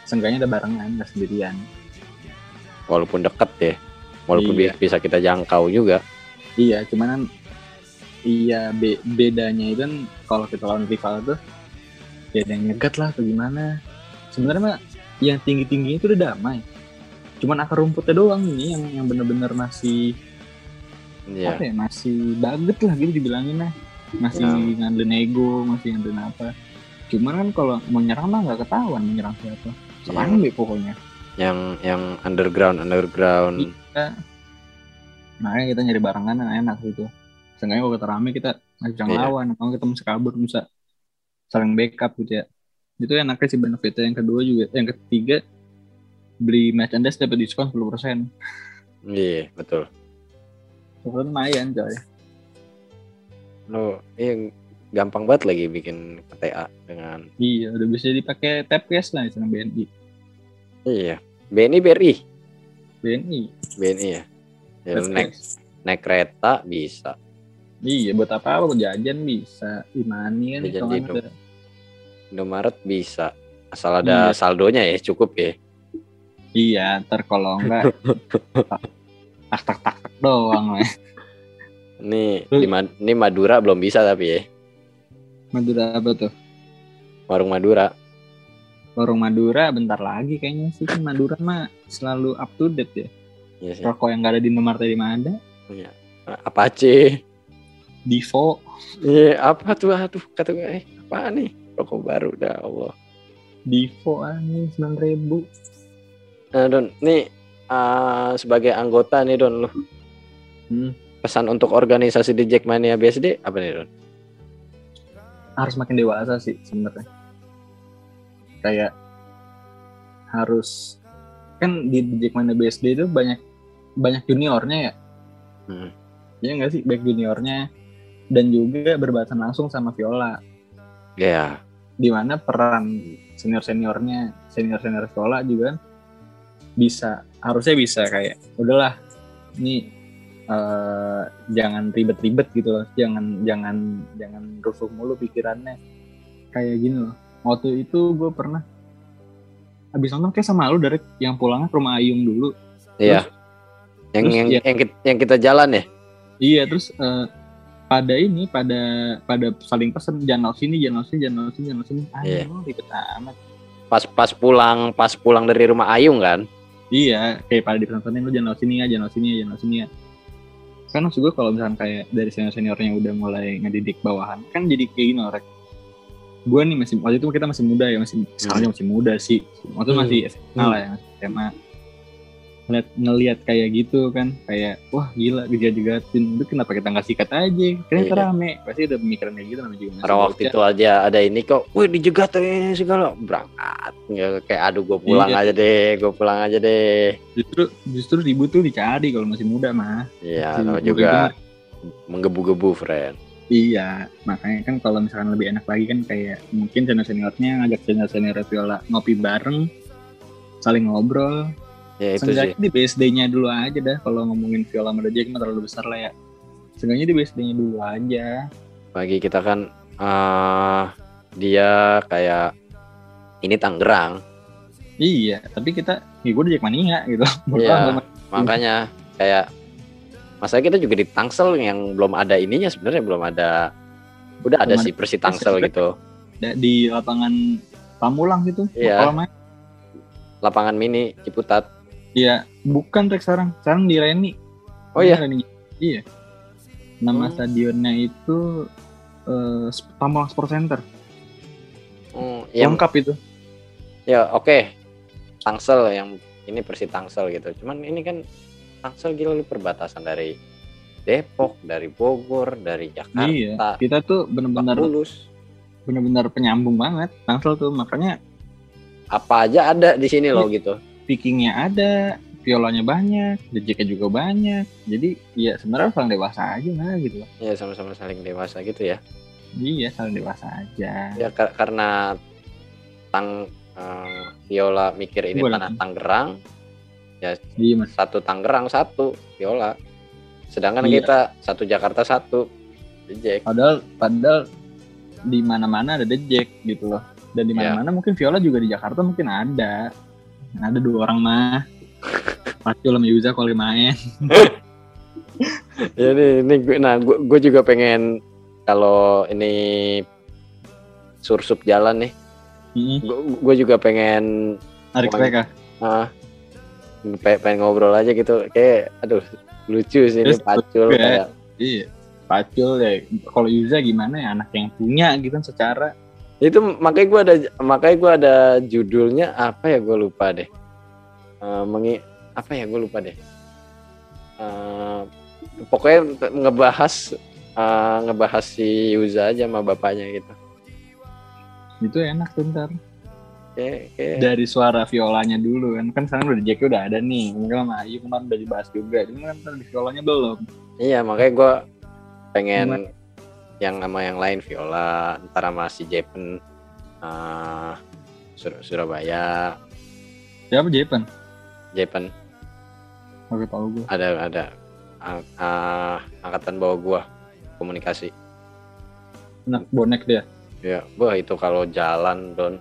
Seenggaknya ada barengan nggak sendirian. Walaupun deket ya. Walaupun Iya. bi- bisa kita jangkau juga. Iya cuman kan iya be- bedanya itu kan kalau kita lawan rival tuh ya ada yang nyegat lah atau gimana. Sebenarnya mah yang tinggi tingginya itu udah damai. Cuman akar rumputnya doang ini yang yang bener-bener masih Iya. apa ya masih baget lah gitu dibilangin lah. Masih Ya. ngandelin ego masih ngandelin apa. Cuman kan kalau mau nyerang mah nggak ketahuan mau nyerang siapa Iya. serang deh pokoknya? Yang yang underground underground. Makanya kita nyari barengan yang enak gitu. Seenggaknya kalau kita rame kita masih bisa Iya. ngelawan. Atau kita bisa kabur bisa saling backup gitu ya. Itu enaknya sih benefitnya. Yang kedua juga yang ketiga beli merchandise dapat diskon 10% iya betul. Itu lumayan coy. Lo iya gampang banget lagi bikin KTA dengan iya udah bisa dipakai tap cash lah sama BNI iya. BNI BRI BNI BNI ya? Ya naik naik kereta bisa. Iya buat apa apa jajan bisa? Imani kan Jajan ada. Indomaret bisa. Asal ada Iya. saldonya ya cukup ya. Iya ntar kalau enggak tak tak tak tak, doang lah. Lu- di ini Madura belum bisa tapi ya. Madura apa tuh? Warung Madura warung Madura bentar lagi kayaknya sih. Kan Madura mah selalu up to date ya. Iya sih. Rokok yang gak ada di Indomaret tadi mah ada. Iya. Apache Divo. Iya apa tuh? Aduh kata gue eh apa nih? Rokok baru dah Allah. Divo anjing sembilan ribu. Nah Don nih ah, sebagai anggota nih Don lu. Hmm. pesan untuk organisasi di Jackmania BSD apa nih Don? Harus makin dewasa sih sebenarnya kayak harus kan di di Jackmania BSD itu banyak banyak juniornya ya. Hmm. Iya nggak sih? Baik juniornya. Dan juga berbatasan langsung sama Viola. Ya di mana peran senior seniornya senior senior sekolah juga kan bisa harusnya bisa kayak udahlah ini eh, jangan ribet-ribet gitu loh. Jangan jangan jangan rusuh mulu pikirannya. Kayak gini loh waktu itu gue pernah habis nonton kayak sama lu dari yang pulangnya ke rumah Ayung dulu. Iya. Yang terus yang, ya- yang, kit- yang kita jalan ya? Iya terus eh, pada ini pada pada saling pesen jangan sini jangan sini jangan sini jangan sini. Ah Iya. ribet amat. Pas pas pulang pas pulang dari rumah Ayung kan. iya kayak pada dipesan lu jangan sini ya jangan sini ya jangan sini ya. Kan maksud gue kalau misalkan kayak dari senior seniornya udah mulai ngedidik bawahan kan jadi kayak gini orang gue nih masih waktu itu kita masih muda ya masih sekarang masih muda sih waktu Hmm. masih SMA lah ya SMA ngeliat, ngeliat kayak gitu kan kayak wah gila dijajatin itu kenapa kita nggak sikat aja kan Iya. rame pasti ada pemikiran kayak gitu namanya juga Karena waktu bocah. itu aja ada ini kok, wih dijegat ini segala berangkat. Nggak, kayak aduh gue pulang Iya. aja deh, gue pulang aja deh. justru justru ribut tuh dicari kalau masih muda mah Iya, namanya Boy juga menggebu-gebu, friend. Iya, makanya kan kalau misalkan lebih enak lagi kan kayak mungkin senior seniornya ngajak senior senior viola ngopi bareng, saling ngobrol. Ya itu sih. Seenggaknya di BSD-nya dulu aja dah kalau ngomongin viola sama Jack mah terlalu besar lah ya. Seenggaknya di BSD-nya dulu aja. Bagi kita kan eh dia kayak ini Tangerang, Iya, tapi kita ya gue Jack mania gitu. Iya. makanya kayak masa kita juga di Tangsel yang belum ada ininya sebenarnya belum ada udah ada sih Persi Tangsel gitu di lapangan Pamulang gitu. Iya. Lapangan mini Ciputat Iya, bukan Rek sekarang. Sekarang di Reni. oh iya Reni. Iya. Nama Hmm. stadionnya itu eh Pamulang Sport Center. Hmm, yang Lengkap itu. ya oke Tangsel yang ini Persi Tangsel gitu cuman ini kan Tangsel gila lu perbatasan dari Depok dari Bogor dari Jakarta Iya, kita tuh Lebak bener-bener Bulus bener-bener penyambung banget Tangsel tuh makanya apa aja ada di sini loh gitu pickingnya ada, violanya banyak, dejeknya juga banyak. Jadi ya sebenarnya saling dewasa aja lah gitu. loh. ya sama-sama saling dewasa gitu ya Iya saling dewasa aja. ya kar- karena tang eh, Viola mikir ini tanah lagi. Tangerang Iya mas. satu Tangerang satu Viola sedangkan Iya. kita satu Jakarta satu Jack Padahal padahal di mana-mana ada dejek gitu loh. Dan di Iya. mana-mana mungkin viola juga di Jakarta mungkin ada. Ada dua orang mah. Pasti sama Yuza kalau main. ya ini, ini gue nah gue, gue juga pengen kalau ini sursup jalan nih Mm-mm. gue, gue juga pengen Tarik mereka. ah pe- pengen ngobrol aja gitu kayak aduh lucu sih ini pacul ya. kayak Iya. Pacul ya. Kalau Yuza gimana ya anak yang punya gitu kan secara itu makanya gue ada makanya gue ada judulnya apa ya gue lupa deh Eh, mengi apa ya gue lupa deh Eh, pokoknya ngebahas eh, ngebahas si Yuza aja sama bapaknya gitu itu enak tuh ntar. Kayak dari suara violanya dulu kan. Kan sekarang udah Jack udah ada nih. Mungkin sama Ayu kemarin udah dibahas juga. Cuma kan tadi violanya belum. Iya makanya gue pengen yang sama yang lain viola ntar sama si Jepen eh, Sur- Surabaya. Siapa Jepan Jepen. Oke tahu gue ada ada. Ang- ah, angkatan bawah gua komunikasi. Anak bonek dia. Ya wah itu kalau jalan don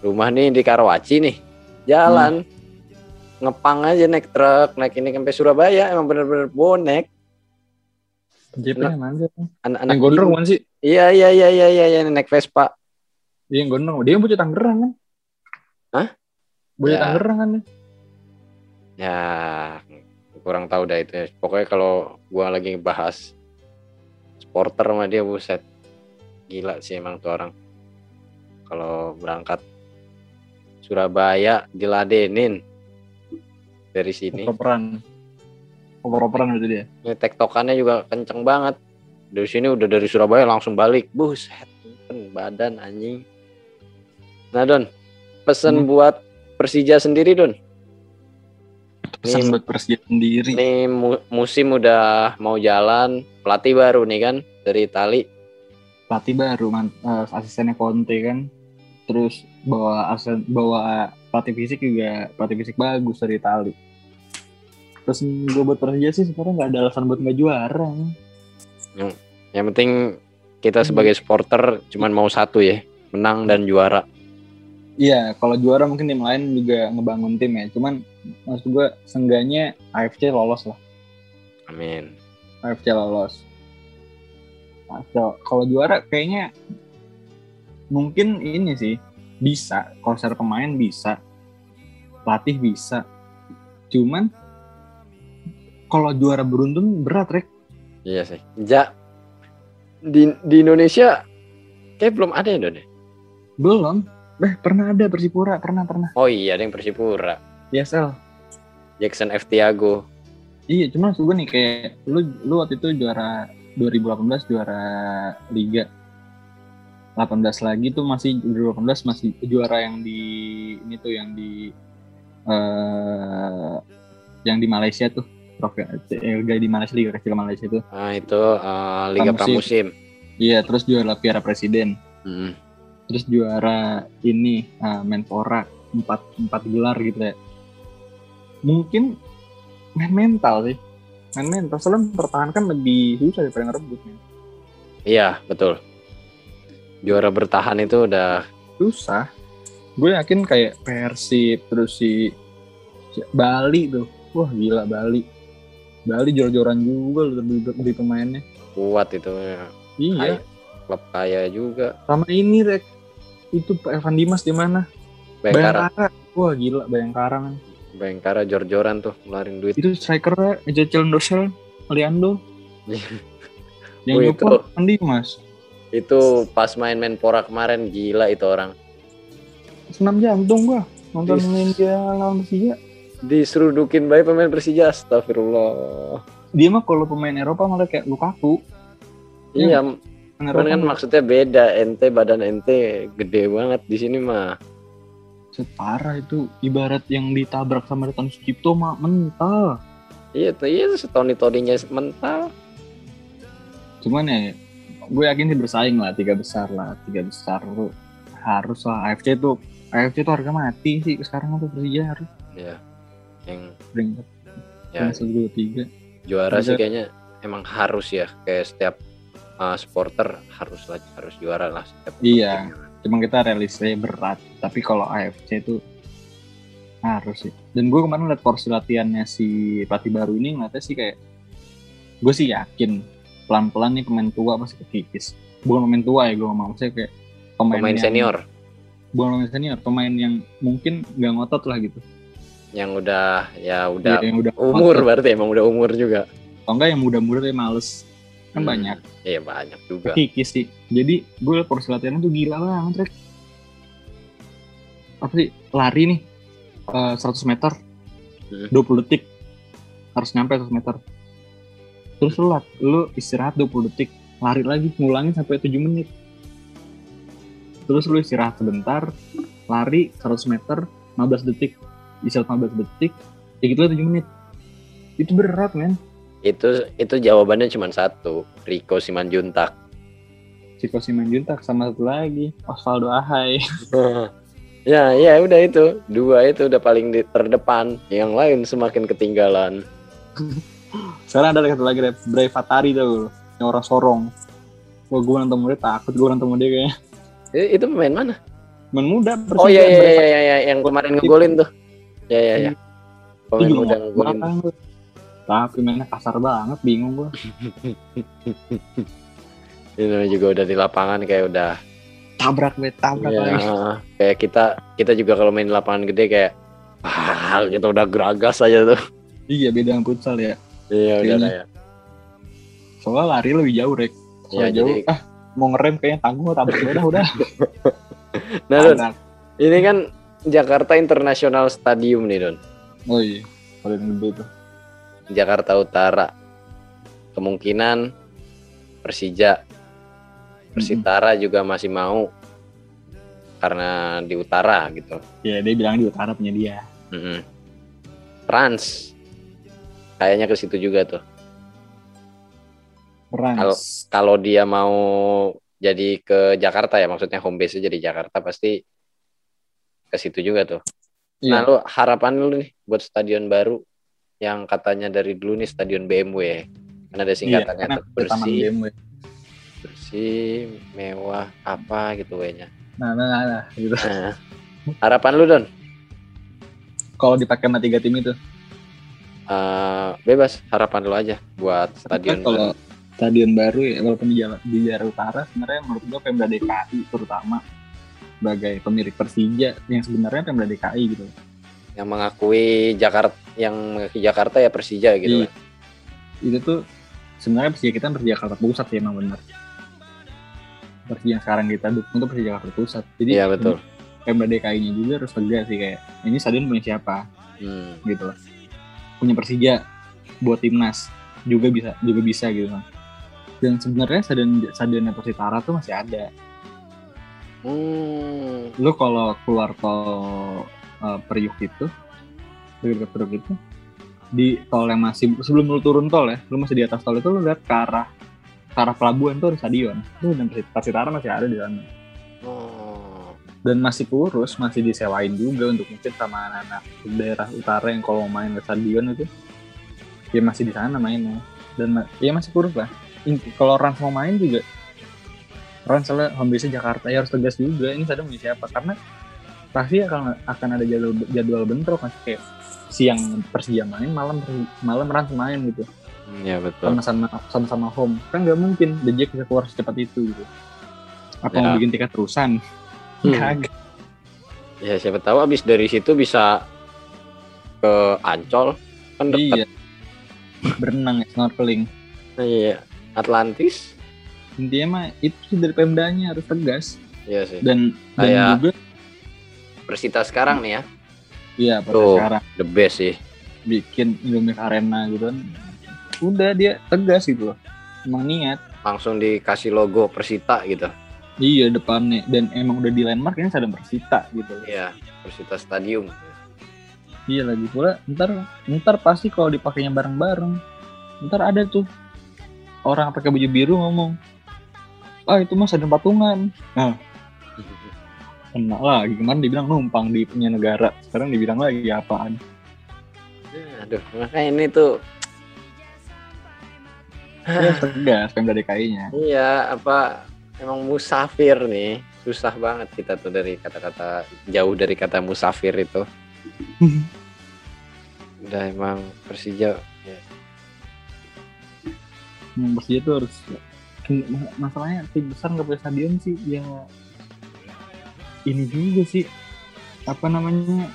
rumah nih di Karawaci nih. Jalan. Ngepang aja naik truk naik ini sampai Surabaya emang bener-bener bonek. Mana sih anak-anak yang gondrong kan sih? Iya iya iya iya iya iya, naik Vespa. Dia yang gondrong. Dia yang bocah Tangerang kan? Hah? bocah Ya. Tangerang kan ya kurang tahu dah itu. Ya. pokoknya kalau gua lagi bahas supporter sama dia buset. Gila sih emang tuh orang. Kalau berangkat Surabaya diladenin dari sini. Operan oper-operan itu dia. Ini tektokannya juga kenceng banget. Dari sini udah dari Surabaya langsung balik. Buset badan anjing. Nah Don pesen Hmm. buat Persija sendiri Don. Pesan buat Persija sendiri. Ini mu- musim udah mau jalan, pelatih baru nih kan dari Itali. pelatih baru man, eh, asistennya Conte kan. Terus bawa asisten bawa pelatih fisik juga pelatih fisik bagus dari Itali terus gue buat Persija sih sekarang nggak ada alasan buat nggak juara Yang penting kita sebagai supporter cuman mau satu ya, menang dan juara. Iya, kalau juara mungkin tim lain juga ngebangun tim ya. Cuman maksud gue seenggaknya AFC lolos lah. Amin. AFC lolos. Atau kalau juara kayaknya mungkin ini sih bisa. Secara pemain bisa, pelatih bisa. Cuman kalau juara beruntun berat rek. Iya sih. Ja di di Indonesia kayak belum ada ya Don ya? Belum. Eh pernah ada Persipura, pernah pernah. Oh iya ada yang Persipura. YSL. Jackson F Tiago. Iya, cuma maksud gue nih kayak lu lu waktu itu juara 2018 juara liga. 18 lagi tuh masih 2018 masih juara yang di ini tuh yang di eh yang di Malaysia tuh. Trofi liga di Malaysia liga kecil Malaysia tuh. Ah itu eh, Liga Pramusim. Pramusim. Iya, terus juara Piala Presiden. Hmm. Terus juara ini eh, Menpora empat empat gelar gitu ya. Mungkin main mental sih. Main mental soalnya mempertahankan lebih susah daripada ngerebut men. Iya betul. Juara bertahan itu udah susah. Gue yakin kayak Persib terus si, Bali tuh. Wah gila Bali. Bali jor-joran juga loh lebih pemainnya. kuat itu. ya. Iya. Klub kaya juga. Sama ini Rek. Itu Pak Evan Dimas di mana? Bayangkara, Bayangkara. Wah gila Bayangkara man. Bayangkara jor-joran tuh ngeluarin duit. Itu strikernya Ejecel Dosel, Aliando. Yang itu. Evan Dimas. Itu pas main Menpora kemarin gila itu orang. Senam jantung gua nonton main dia lawan Persija. Diserudukin baik pemain Persija, astagfirullah. Dia mah kalau pemain Eropa malah kayak Lukaku. Iya, cuman kan maksudnya beda. Ente badan ente gede banget di sini mah. separah itu ibarat yang ditabrak sama Retan Sucipto mah mental. Iya tuh, iya setoni toninya mental. Cuman ya gue yakin sih bersaing lah tiga besar lah tiga besar lu harus lah AFC tuh AFC tuh harga mati sih sekarang tuh Persija harus Iya. Yang peringkat ya dua tiga. juara sih Bisa. kayaknya emang harus ya kayak setiap uh, supporter harus lah harus juara lah setiap Iya. Cuma kita realisnya berat. Tapi kalau AFC itu harus sih. Dan gue kemarin liat porsi latihannya si pelatih baru ini ngeliatnya sih kayak gue sih yakin pelan-pelan nih pemain tua pasti kekikis. Bukan pemain tua ya gue ngomong maksudnya kayak pemain, pemain yang- senior Bukan pemain senior, pemain yang mungkin gak ngotot lah gitu. yang udah ya udah Iya, yang udah umur ngotot. berarti emang udah umur juga Atau enggak yang muda-muda tapi males. Kan Hmm, banyak. iya banyak juga Kikis sih. Jadi gue porsi latihannya tuh gila banget, Rek. Apa sih? Lari nih. eh, 100 meter. Hmm. 20 detik. Harus nyampe 100 meter. Terus lu, lu istirahat 20 detik. Lari lagi, ngulangin sampai 7 menit. Terus lu istirahat sebentar. Lari 100 meter, 15 detik. Istirahat 15 detik. Ya gitu lah 7 menit. Itu berat, men. itu itu jawabannya cuma satu Rico Simanjuntak Ciko Simanjuntak sama satu lagi. Osvaldo Ahai. ya ya udah itu dua itu udah paling di terdepan yang lain semakin ketinggalan Sekarang ada satu lagi, Rep. Bray Fatari tuh. Yang orang sorong. Wah, gue nonton dia takut gue nonton dia kayaknya. Eh, itu pemain mana Main muda. oh iya iya iya iya, iya, yang kemarin ngegolin tuh ya ya ya Itu pemain muda ngegolin. Tapi mainnya kasar banget, bingung gue. ini juga udah di lapangan kayak udah Tabrak, bet, tabrak ya, lagi. kayak kita kita juga kalau main di lapangan gede kayak ah kita udah geragas aja tuh Iya, beda sama futsal ya. Iya udah Kayaknya. kayak Soalnya lari lebih jauh, Rek. Ya, Soalnya jauh, jadi- ah mau ngerem kayaknya tanggung tabrak udah udah. Nah Don, ini kan Jakarta International Stadium nih Don. Oh iya paling gede tuh. Jakarta Utara. Kemungkinan Persija. Persitara juga masih mau. Karena di utara gitu. Ya dia bilang di utara punya dia. Mm-mm. Trans kayaknya ke situ juga tuh. Rans kalau dia mau jadi ke Jakarta ya maksudnya home base jadi Jakarta pasti ke situ juga tuh. Nah Iya. lu harapan lu nih buat stadion baru yang katanya dari dulu nih stadion BMW kan ada iya singkatannya karena tuh ada taman bersih. BMW bersih mewah apa gitu kayaknya. Nah nah nah, nah, gitu. Nah, harapan lu Don? Kalau dipakai sama tiga tim itu Eh, bebas harapan lu aja buat stadion Kan kalau baru. stadion baru ya walaupun di Jawa, di daerah utara sebenarnya menurut gua Pemda DKI terutama sebagai pemilik Persija yang sebenarnya Pemda DKI gitu. Yang mengakui Jakarta yang mengakui Jakarta ya Persija gitu. Iya. Itu tuh sebenarnya Persija kita Persija Jakarta Pusat ya emang benar. Persija yang sekarang kita dukung itu Persija Jakarta Pusat. Jadi Iya betul. Pemda DKI-nya juga harus tegas sih kayak ini stadion punya siapa Hmm. gitu loh. Punya Persija buat timnas juga bisa juga bisa gitu kan. Dan sebenarnya stadion stadionnya Persitara tuh masih ada. Hmm. Lu kalau keluar tol uh, Periuk itu dekat Periuk itu di tol yang masih sebelum lu turun tol ya, lu masih di atas tol itu lu lihat ke arah ke arah pelabuhan tuh ada stadion. Tuh dan Persit- Persitara masih ada di sana. Oh. Dan masih kurus, masih disewain juga untuk mungkin sama anak-anak daerah utara yang kalau main ke stadion itu ya masih di sana mainnya. Dan ya masih kurus lah. Kalau Rans mau main juga Rans soalnya home base Jakarta ya harus tegas juga ini stadion punya siapa karena pasti akan akan ada jadwal jadwal bentrok masih kayak siang Persija main malam malam Rans main gitu Iya betul. sama-sama sama-sama home kan nggak mungkin The Jack bisa keluar secepat itu gitu apa Ya. mau bikin tiket terusan Hmm. kagak Ya siapa tahu abis dari situ bisa ke Ancol kan dekat. iya berenang ya snorkeling Iya. Atlantis. intinya mah itu sih dari pemdanya harus tegas Iya sih. dan dan Kayak- juga Persita sekarang nih ya. iya pada Tuh. sekarang The best sih. bikin Indomie Arena gitu kan udah dia tegas gitu loh emang niat Langsung dikasih logo Persita gitu. Iya depannya. Dan emang udah di landmark ini ada Persita gitu. Iya. Persita Stadium. iya lagi pula ntar ntar pasti kalau dipakainya bareng-bareng ntar ada tuh. Orang pakai baju biru ngomong ah itu mas ada patungan. Nah. Kena lagi. Kemarin dibilang numpang di punya negara. Sekarang dibilang lagi apaan? Aduh, makanya ini tuh. Ya tegas Pemda DKI-nya Iya, apa emang musafir nih. Susah banget kita tuh dari kata-kata jauh dari kata musafir itu. Udah emang Persija ya. yang Persija tuh harus ma- masalahnya tim besar nggak punya stadion sih ya ini juga sih apa namanya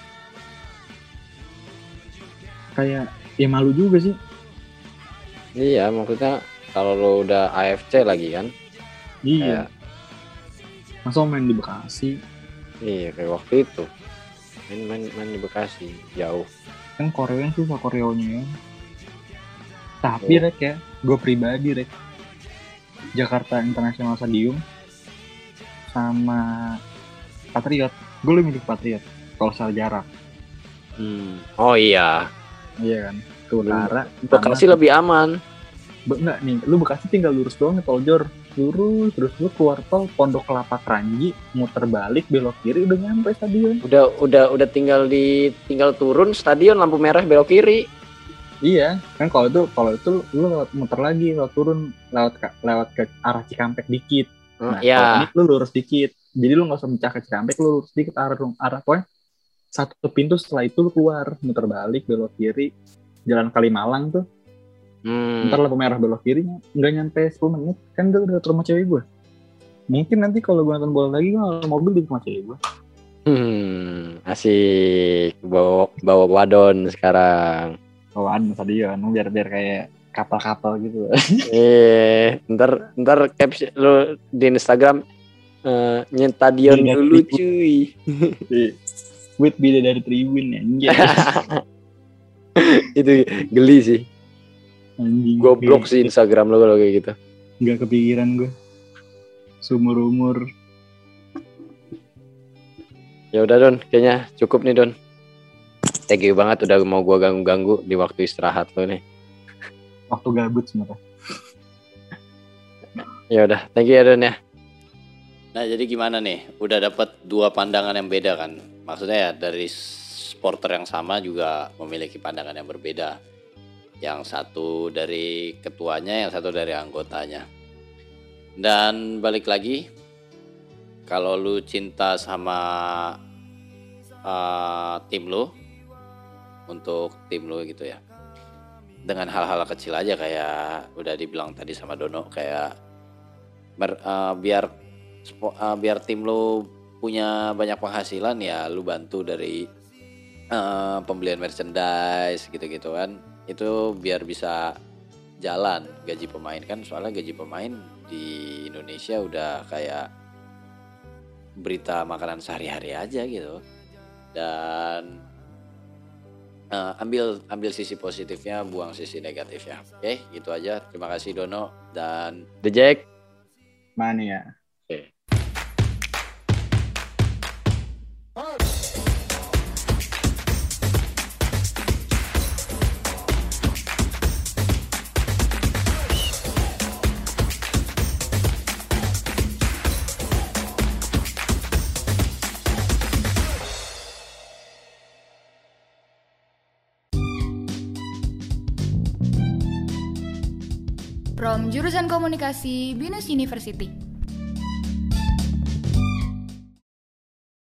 kayak ya malu juga sih Iya, maksudnya kalau lo udah AFC lagi kan. Iya masa mau main di Bekasi Iya, kayak waktu itu. Main-main main di Bekasi, jauh. kan koreo susah koreonya ya tapi Oh. rek ya gue pribadi rek Jakarta International Stadium sama Patriot gue lebih milih Patriot kalau secara jarak Hmm. Oh iya, iya kan ke utara Bekasi sama- lebih aman. Be- enggak nih lu Bekasi tinggal lurus doang nih tol Jor lurus terus lu keluar tol Pondok Kelapa Kranji muter balik belok kiri udah nyampe stadion Udah udah udah tinggal di tinggal turun stadion lampu merah belok kiri. iya kan kalau itu kalau itu lu lewat muter lagi lewat turun lewat ke, lewat ke arah Cikampek dikit Oh, nah, iya. kalau ini lu lurus dikit jadi lu nggak usah mencah ke Cikampek lu lurus dikit arah arah pokoknya satu pintu setelah itu lu keluar muter balik belok kiri jalan Kalimalang tuh Hmm. ntar lampu merah belok kiri nggak nyampe 10 menit kan udah udah rumah cewek gue mungkin nanti kalau gue nonton bola lagi gue nonton mobil di rumah cewek gue Hmm, asik bawa bawa wadon sekarang. bawaan stadion biar biar kayak kapal-kapal gitu Eh, ntar ntar caption lu di Instagram eh nyetadion Beda dulu cuy. with beda dari tribun ya Itu geli sih. Anjing Goblok sih Instagram lu kalau kayak gitu. nggak kepikiran gue sumur umur Ya udah Don, kayaknya cukup nih Don. Thank you banget udah mau gua ganggu-ganggu di waktu istirahat lo nih. waktu gabut sebenarnya Ya udah, thank you ya Don ya. Nah jadi gimana nih? Udah dapat dua pandangan yang beda kan? Maksudnya ya dari supporter yang sama juga memiliki pandangan yang berbeda. Yang satu dari ketuanya, yang satu dari anggotanya. Dan balik lagi, kalau lu cinta sama uh, tim lu, untuk tim lu gitu ya. dengan hal-hal kecil aja kayak udah dibilang tadi sama Dono kayak mer- eh, biar eh, biar tim lu punya banyak penghasilan ya lu bantu dari eh, pembelian merchandise gitu-gitu kan itu biar bisa jalan gaji pemain. Kan soalnya gaji pemain di Indonesia udah kayak berita makanan sehari-hari aja gitu. Dan eh, ambil ambil sisi positifnya buang sisi negatifnya. Oke gitu aja. Terima kasih Dono dan The Jack. Mana jurusan komunikasi Binus University.